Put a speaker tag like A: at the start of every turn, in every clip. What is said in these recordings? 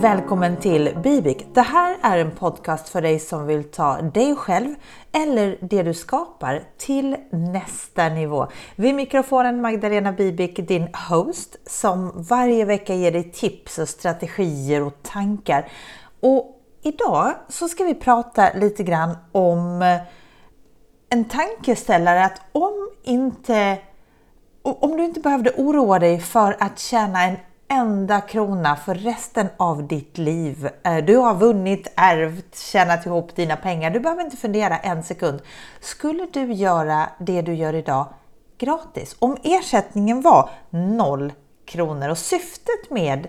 A: Välkommen till Bibik. Det här är en podcast för dig som vill ta dig själv eller det du skapar till nästa nivå. Vid mikrofonen Magdalena Bibik, din host som varje vecka ger dig tips och strategier och tankar. Och idag så ska vi prata lite grann om en tankeställare att om inte om du inte behövde oroa dig för att tjäna en enda krona för resten av ditt liv. Eh, du har vunnit, ärvt, tjänat ihop dina pengar. Du behöver inte fundera en sekund. Skulle du göra det du gör idag gratis? Om ersättningen var noll kronor och syftet med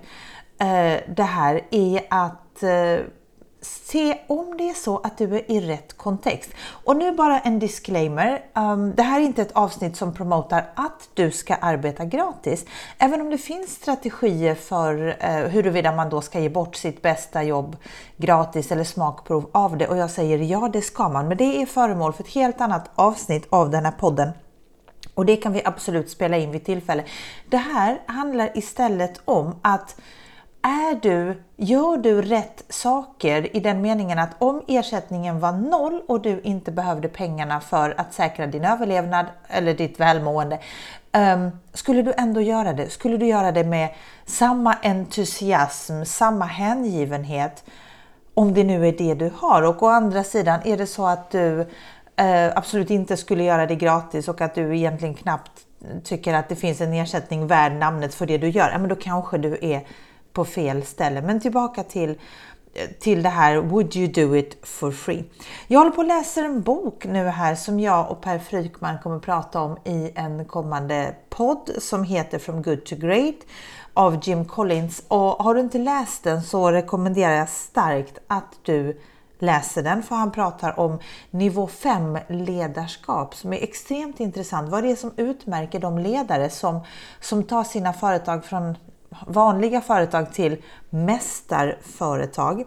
A: eh, det här är att eh, se om det är så att du är i rätt kontext. Och nu bara en disclaimer. Um, det här är inte ett avsnitt som promotar att du ska arbeta gratis. Även om det finns strategier för uh, huruvida man då ska ge bort sitt bästa jobb gratis eller smakprov av det. Och jag säger ja, det ska man. Men det är föremål för ett helt annat avsnitt av den här podden. Och det kan vi absolut spela in vid tillfälle. Det här handlar istället om att är du, gör du rätt saker i den meningen att om ersättningen var noll och du inte behövde pengarna för att säkra din överlevnad eller ditt välmående, um, skulle du ändå göra det? Skulle du göra det med samma entusiasm, samma hängivenhet om det nu är det du har? Och å andra sidan, är det så att du uh, absolut inte skulle göra det gratis och att du egentligen knappt tycker att det finns en ersättning värd namnet för det du gör, ja, men då kanske du är på fel ställe. Men tillbaka till, till det här Would you do it for free? Jag håller på att läsa en bok nu här som jag och Per Frykman kommer att prata om i en kommande podd som heter From Good to Great av Jim Collins. Och har du inte läst den så rekommenderar jag starkt att du läser den för han pratar om nivå 5 ledarskap som är extremt intressant. Vad det är som utmärker de ledare som, som tar sina företag från vanliga företag till mästarföretag.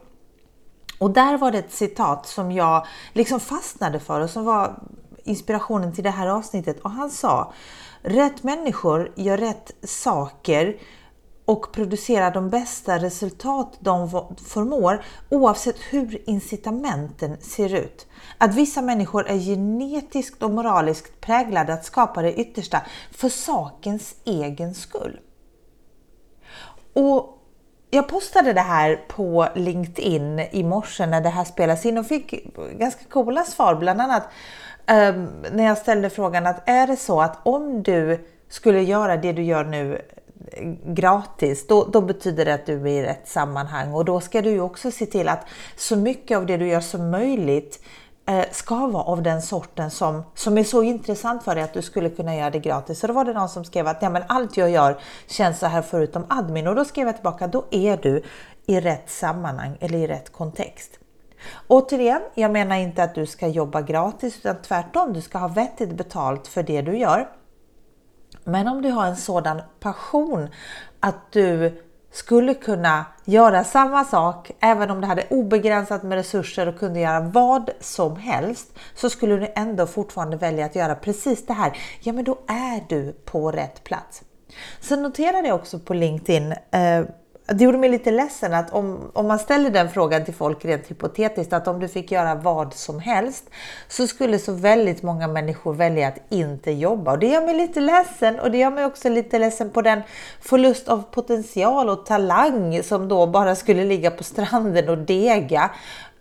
A: Och där var det ett citat som jag liksom fastnade för och som var inspirationen till det här avsnittet. Och han sa Rätt människor gör rätt saker och producerar de bästa resultat de förmår oavsett hur incitamenten ser ut. Att vissa människor är genetiskt och moraliskt präglade att skapa det yttersta för sakens egen skull. Och jag postade det här på LinkedIn i morse när det här spelas in och fick ganska coola svar. Bland annat um, när jag ställde frågan att är det så att om du skulle göra det du gör nu eh, gratis, då, då, betyder det att du är i rätt sammanhang och då ska du ju också se till att så mycket av det du gör som möjligt Eh, ska vara av den sorten som, som är så intressant för dig att du skulle kunna göra det gratis. Så då var det någon som skrev att ja, men allt jag gör känns så här förutom admin och då skrev jag tillbaka, då är du i rätt sammanhang eller i rätt kontext. Återigen, jag menar inte att du ska jobba gratis utan tvärtom, du ska ha vettigt betalt för det du gör. Men om du har en sådan passion att du skulle kunna göra samma sak även om du hade obegränsat med resurser och kunde göra vad som helst så skulle du ändå fortfarande välja att göra precis det här. Ja, men då är du på rätt plats. Sen noterade jag också på LinkedIn eh, det gjorde mig lite ledsen att om, om man ställer den frågan till folk rent hypotetiskt att om du fick göra vad som helst så skulle så väldigt många människor välja att inte jobba. Och det gör mig lite ledsen och det gör mig också lite ledsen på den förlust av potential och talang som då bara skulle ligga på stranden och dega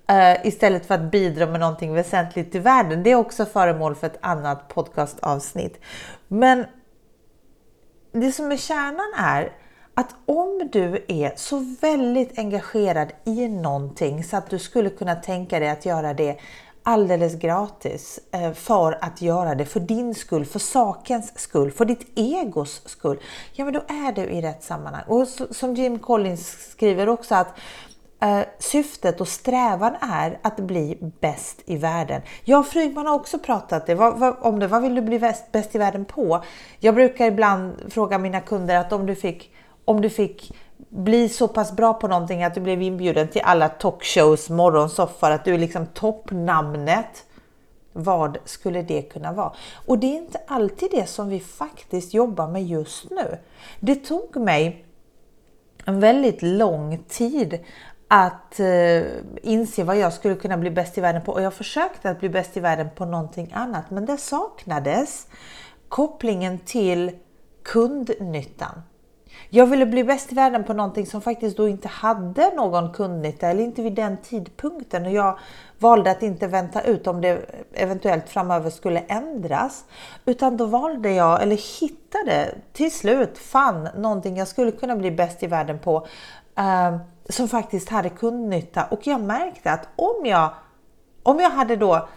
A: eh, istället för att bidra med någonting väsentligt till världen. Det är också föremål för ett annat podcastavsnitt. Men det som är kärnan är att om du är så väldigt engagerad i någonting så att du skulle kunna tänka dig att göra det alldeles gratis eh, för att göra det för din skull, för sakens skull, för ditt egos skull. Ja, men då är du i rätt sammanhang. Och som Jim Collins skriver också att eh, syftet och strävan är att bli bäst i världen. Jag och Frygman har också pratat det, vad, vad, om det. Vad vill du bli bäst, bäst i världen på? Jag brukar ibland fråga mina kunder att om du fick om du fick bli så pass bra på någonting att du blev inbjuden till alla talkshows, morgonsoffor, att du är liksom toppnamnet. Vad skulle det kunna vara? Och det är inte alltid det som vi faktiskt jobbar med just nu. Det tog mig en väldigt lång tid att eh, inse vad jag skulle kunna bli bäst i världen på och jag försökte att bli bäst i världen på någonting annat men det saknades kopplingen till kundnyttan. Jag ville bli bäst i världen på någonting som faktiskt då inte hade någon kundnytta eller inte vid den tidpunkten. Och jag valde att inte vänta ut om det eventuellt framöver skulle ändras. Utan då valde jag eller hittade till slut fann någonting jag skulle kunna bli bäst i världen på eh, som faktiskt hade kundnytta. Och jag märkte att om jag om jag hade då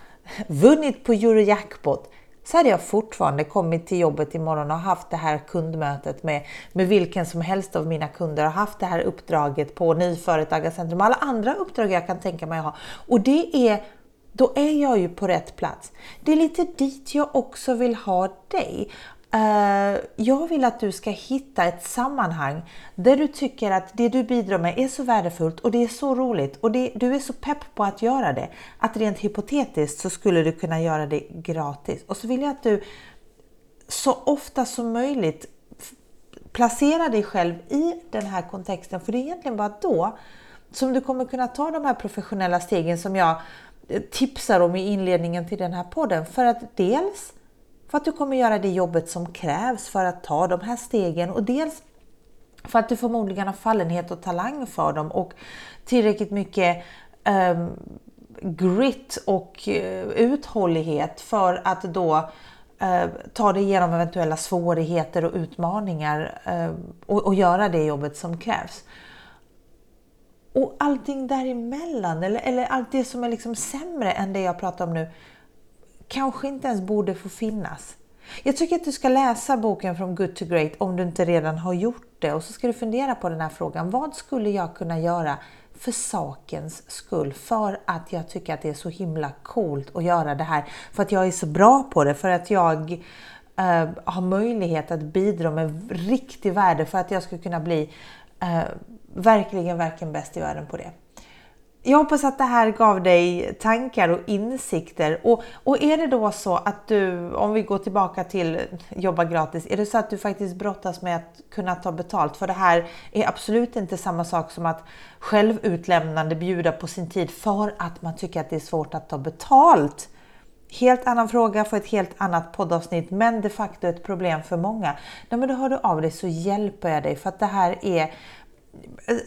A: vunnit på Eurojackpot så hade jag fortfarande kommit till jobbet imorgon och haft det här kundmötet med, med vilken som helst av mina kunder och haft det här uppdraget på Nyföretagarcentrum och alla andra uppdrag jag kan tänka mig att ha. Och det är då är jag ju på rätt plats. Det är lite dit jag också vill ha dig. Eh, jag vill att du ska hitta ett sammanhang där du tycker att det du bidrar med är så värdefullt och det är så roligt och det, du är så pepp på att göra det att rent hypotetiskt så skulle du kunna göra det gratis. Och så vill jag att du så ofta som möjligt placerar dig själv i den här kontexten för det är egentligen bara då som du kommer kunna ta de här professionella stegen som jag eh, tipsar om i inledningen till den här podden. För att dels för att du kommer göra det jobbet som krävs för att ta de här stegen och dels för att du förmodligen har fallenhet och talang för dem och tillräckligt mycket um, grit och uh, uthållighet för att då eh, ta dig igenom eventuella svårigheter och utmaningar ehm, och, och göra det jobbet som krävs. Och allting däremellan, eller, eller allt det som är liksom sämre än det jag pratar om nu, kanske inte ens borde få finnas. Jag tycker att du ska läsa boken From Good to Great om du inte redan har gjort det och så ska du fundera på den här frågan. Vad skulle jag kunna göra för sakens skull? För att jag tycker att det är så himla coolt att göra det här. För att jag är så bra på det. För att jag uh, har möjlighet att bidra med riktig värde för att jag ska kunna bli uh, verkligen, verkligen bäst i världen på det. Jag hoppas att det här gav dig tankar och insikter. Och, och är det då så att du, om vi går tillbaka till jobba gratis, är det så att du faktiskt brottas med att kunna ta betalt? För det här är absolut inte samma sak som att självutlämnande bjuda på sin tid för att man tycker att det är svårt att ta betalt. Helt annan fråga för ett helt annat poddavsnitt, men de facto ett problem för många. Nej, men då hör du av dig så hjälper jag dig för att det här är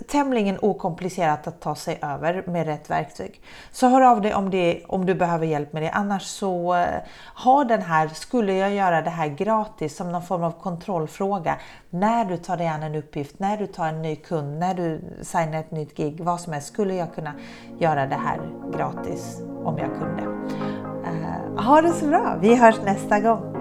A: tämligen okomplicerat att ta sig över med rätt verktyg. Så hör av dig om, det, om du behöver hjälp med det. Annars så eh, ha den här, skulle jag göra det här gratis som någon form av kontrollfråga när du tar dig an en uppgift, när du tar en ny kund, när du signar ett nytt gig, vad som helst. Skulle jag kunna göra det här gratis om jag kunde? Uh, ha det så bra! Vi hörs nästa gång!